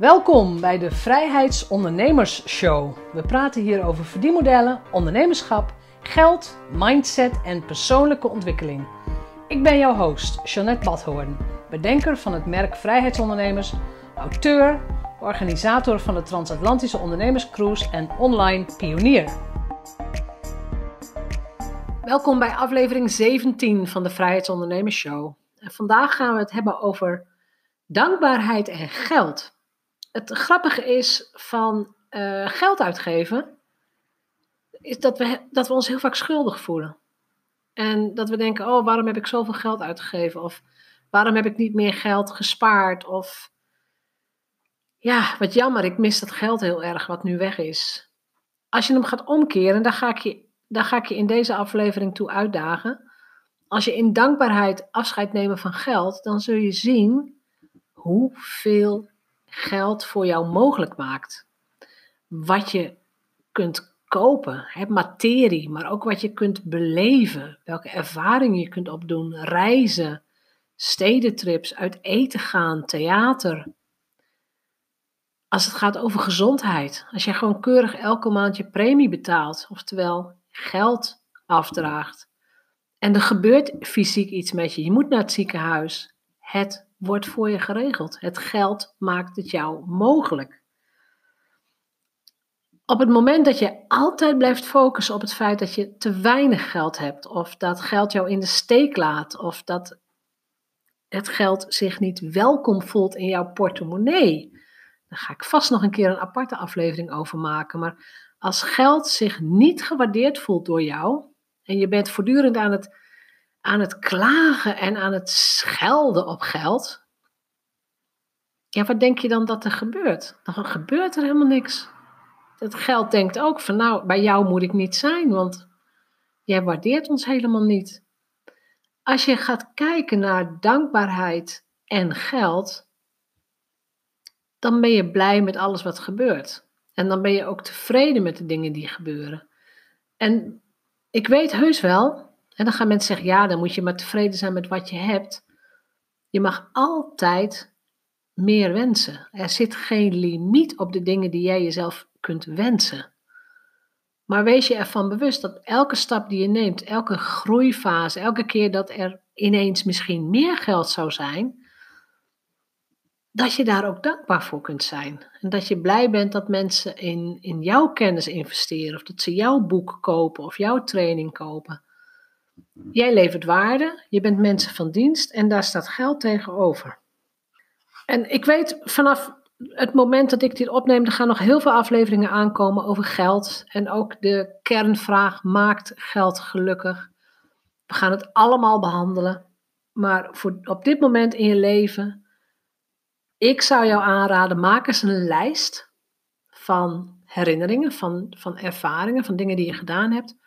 Welkom bij de Vrijheidsondernemers Show. We praten hier over verdienmodellen, ondernemerschap, geld, mindset en persoonlijke ontwikkeling. Ik ben jouw host, Jeanette Badhoorn, bedenker van het merk Vrijheidsondernemers, auteur, organisator van de Transatlantische Ondernemerscruise en online pionier. Welkom bij aflevering 17 van de Vrijheidsondernemers Show. En vandaag gaan we het hebben over dankbaarheid en geld. Het grappige is van uh, geld uitgeven, is dat we, dat we ons heel vaak schuldig voelen. En dat we denken, oh, waarom heb ik zoveel geld uitgegeven? Of waarom heb ik niet meer geld gespaard? Of ja, wat jammer, ik mis dat geld heel erg wat nu weg is. Als je hem gaat omkeren, dan ga ik je, dan ga ik je in deze aflevering toe uitdagen. Als je in dankbaarheid afscheid neemt van geld, dan zul je zien hoeveel geld voor jou mogelijk maakt. Wat je kunt kopen, hè, materie, maar ook wat je kunt beleven, welke ervaringen je kunt opdoen, reizen, stedentrips, uit eten gaan, theater. Als het gaat over gezondheid, als je gewoon keurig elke maand je premie betaalt, oftewel geld afdraagt, en er gebeurt fysiek iets met je, je moet naar het ziekenhuis, het wordt voor je geregeld. Het geld maakt het jou mogelijk. Op het moment dat je altijd blijft focussen op het feit dat je te weinig geld hebt, of dat geld jou in de steek laat, of dat het geld zich niet welkom voelt in jouw portemonnee, daar ga ik vast nog een keer een aparte aflevering over maken. Maar als geld zich niet gewaardeerd voelt door jou en je bent voortdurend aan het aan het klagen en aan het schelden op geld, ja, wat denk je dan dat er gebeurt? Dan gebeurt er helemaal niks. Het geld denkt ook van nou, bij jou moet ik niet zijn, want jij waardeert ons helemaal niet. Als je gaat kijken naar dankbaarheid en geld, dan ben je blij met alles wat gebeurt. En dan ben je ook tevreden met de dingen die gebeuren. En ik weet heus wel en dan gaan mensen zeggen, ja, dan moet je maar tevreden zijn met wat je hebt. Je mag altijd meer wensen. Er zit geen limiet op de dingen die jij jezelf kunt wensen. Maar wees je ervan bewust dat elke stap die je neemt, elke groeifase, elke keer dat er ineens misschien meer geld zou zijn, dat je daar ook dankbaar voor kunt zijn. En dat je blij bent dat mensen in, in jouw kennis investeren, of dat ze jouw boek kopen of jouw training kopen. Jij levert waarde, je bent mensen van dienst en daar staat geld tegenover. En ik weet vanaf het moment dat ik dit opneem, er gaan nog heel veel afleveringen aankomen over geld. En ook de kernvraag: maakt geld gelukkig? We gaan het allemaal behandelen. Maar voor op dit moment in je leven, ik zou jou aanraden: maak eens een lijst van herinneringen, van, van ervaringen, van dingen die je gedaan hebt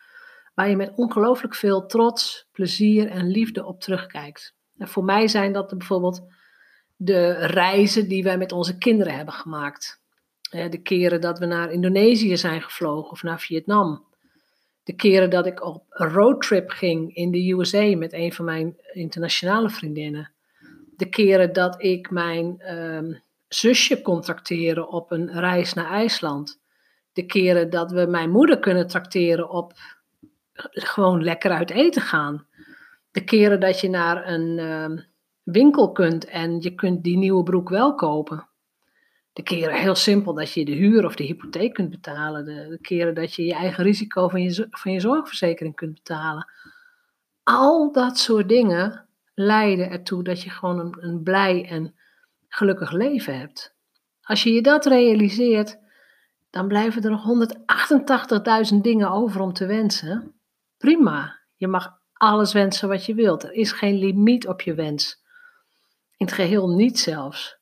waar je met ongelooflijk veel trots, plezier en liefde op terugkijkt. En voor mij zijn dat bijvoorbeeld de reizen die wij met onze kinderen hebben gemaakt. De keren dat we naar Indonesië zijn gevlogen of naar Vietnam. De keren dat ik op een roadtrip ging in de USA met een van mijn internationale vriendinnen. De keren dat ik mijn um, zusje kon tracteren op een reis naar IJsland. De keren dat we mijn moeder kunnen tracteren op gewoon lekker uit eten gaan. De keren dat je naar een uh, winkel kunt en je kunt die nieuwe broek wel kopen. De keren heel simpel dat je de huur of de hypotheek kunt betalen. De, de keren dat je je eigen risico van je, van je zorgverzekering kunt betalen. Al dat soort dingen leiden ertoe dat je gewoon een, een blij en gelukkig leven hebt. Als je je dat realiseert, dan blijven er nog 188.000 dingen over om te wensen prima. Je mag alles wensen wat je wilt. Er is geen limiet op je wens. In het geheel niet zelfs.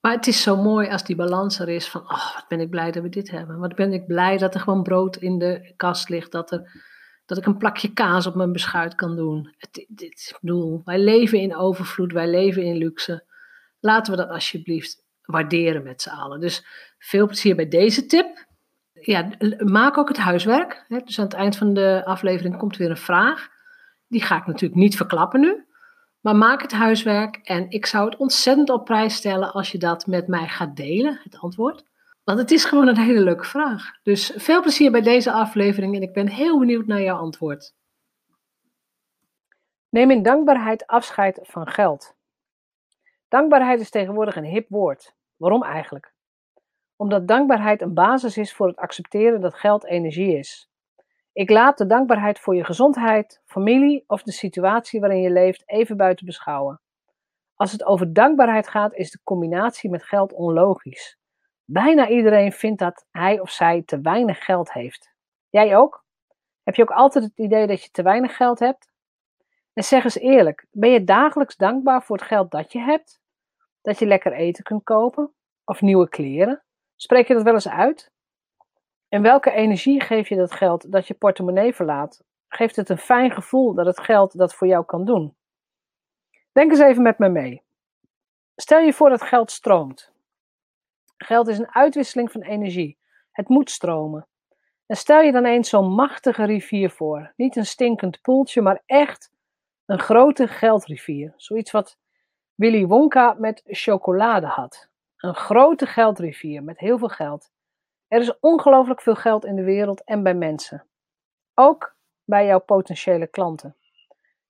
Maar het is zo mooi als die balans er is van, oh, wat ben ik blij dat we dit hebben. Wat ben ik blij dat er gewoon brood in de kast ligt, dat, er, dat ik een plakje kaas op mijn beschuit kan doen. Het, dit, ik bedoel, wij leven in overvloed, wij leven in luxe. Laten we dat alsjeblieft waarderen met z'n allen. Dus veel plezier bij deze tip ja, maak ook het huiswerk. Hè. Dus aan het eind van de aflevering komt weer een vraag. Die ga ik natuurlijk niet verklappen nu. Maar maak het huiswerk en ik zou het ontzettend op prijs stellen als je dat met mij gaat delen, het antwoord. Want het is gewoon een hele leuke vraag. Dus veel plezier bij deze aflevering en ik ben heel benieuwd naar jouw antwoord. Neem in dankbaarheid afscheid van geld. Dankbaarheid is tegenwoordig een hip woord. Waarom eigenlijk? Omdat dankbaarheid een basis is voor het accepteren dat geld energie is. Ik laat de dankbaarheid voor je gezondheid, familie of de situatie waarin je leeft even buiten beschouwen. Als het over dankbaarheid gaat, is de combinatie met geld onlogisch. Bijna iedereen vindt dat hij of zij te weinig geld heeft. Jij ook? Heb je ook altijd het idee dat je te weinig geld hebt? En zeg eens eerlijk, ben je dagelijks dankbaar voor het geld dat je hebt? Dat je lekker eten kunt kopen? Of nieuwe kleren? Spreek je dat wel eens uit? En welke energie geef je dat geld dat je portemonnee verlaat? Geeft het een fijn gevoel dat het geld dat voor jou kan doen? Denk eens even met me mee. Stel je voor dat geld stroomt. Geld is een uitwisseling van energie. Het moet stromen. En stel je dan eens zo'n machtige rivier voor. Niet een stinkend poeltje, maar echt een grote geldrivier. Zoiets wat Willy Wonka met chocolade had. Een grote geldrivier met heel veel geld. Er is ongelooflijk veel geld in de wereld en bij mensen. Ook bij jouw potentiële klanten.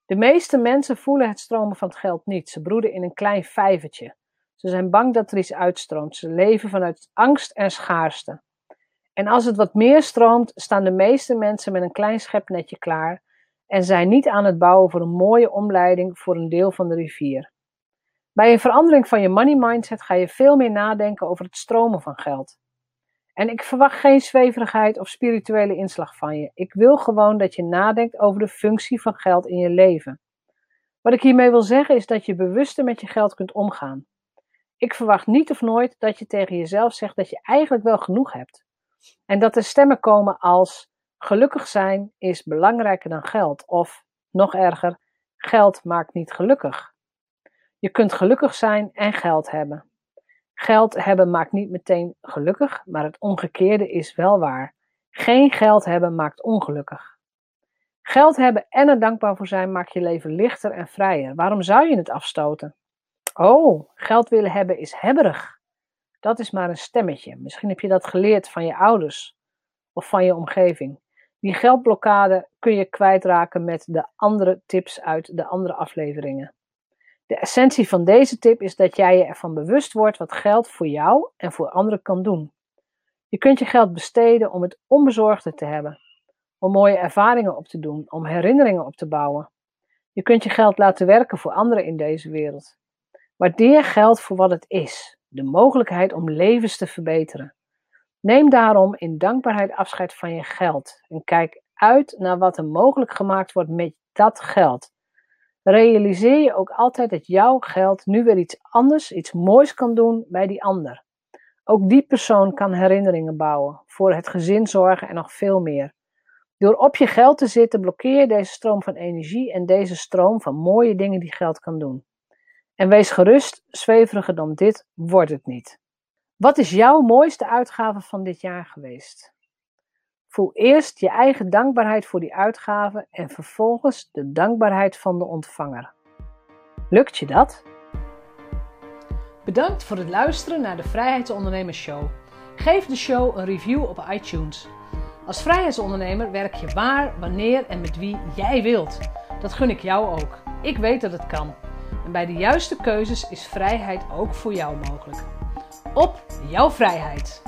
De meeste mensen voelen het stromen van het geld niet. Ze broeden in een klein vijvertje. Ze zijn bang dat er iets uitstroomt. Ze leven vanuit angst en schaarste. En als het wat meer stroomt, staan de meeste mensen met een klein schepnetje klaar en zijn niet aan het bouwen voor een mooie omleiding voor een deel van de rivier. Bij een verandering van je money mindset ga je veel meer nadenken over het stromen van geld. En ik verwacht geen zweverigheid of spirituele inslag van je. Ik wil gewoon dat je nadenkt over de functie van geld in je leven. Wat ik hiermee wil zeggen is dat je bewuster met je geld kunt omgaan. Ik verwacht niet of nooit dat je tegen jezelf zegt dat je eigenlijk wel genoeg hebt. En dat er stemmen komen als gelukkig zijn is belangrijker dan geld. Of nog erger, geld maakt niet gelukkig. Je kunt gelukkig zijn en geld hebben. Geld hebben maakt niet meteen gelukkig, maar het omgekeerde is wel waar. Geen geld hebben maakt ongelukkig. Geld hebben en er dankbaar voor zijn maakt je leven lichter en vrijer. Waarom zou je het afstoten? Oh, geld willen hebben is hebberig. Dat is maar een stemmetje. Misschien heb je dat geleerd van je ouders of van je omgeving. Die geldblokkade kun je kwijtraken met de andere tips uit de andere afleveringen. De essentie van deze tip is dat jij je ervan bewust wordt wat geld voor jou en voor anderen kan doen. Je kunt je geld besteden om het onbezorgde te hebben, om mooie ervaringen op te doen, om herinneringen op te bouwen. Je kunt je geld laten werken voor anderen in deze wereld. Waardeer geld voor wat het is, de mogelijkheid om levens te verbeteren. Neem daarom in dankbaarheid afscheid van je geld en kijk uit naar wat er mogelijk gemaakt wordt met dat geld. Realiseer je ook altijd dat jouw geld nu weer iets anders, iets moois kan doen bij die ander. Ook die persoon kan herinneringen bouwen, voor het gezin zorgen en nog veel meer. Door op je geld te zitten blokkeer je deze stroom van energie en deze stroom van mooie dingen die geld kan doen. En wees gerust, zweveriger dan dit wordt het niet. Wat is jouw mooiste uitgave van dit jaar geweest? Voel eerst je eigen dankbaarheid voor die uitgave en vervolgens de dankbaarheid van de ontvanger. Lukt je dat? Bedankt voor het luisteren naar de Vrijheidsondernemers Show. Geef de show een review op iTunes. Als vrijheidsondernemer werk je waar, wanneer en met wie jij wilt. Dat gun ik jou ook. Ik weet dat het kan. En bij de juiste keuzes is vrijheid ook voor jou mogelijk. Op jouw vrijheid!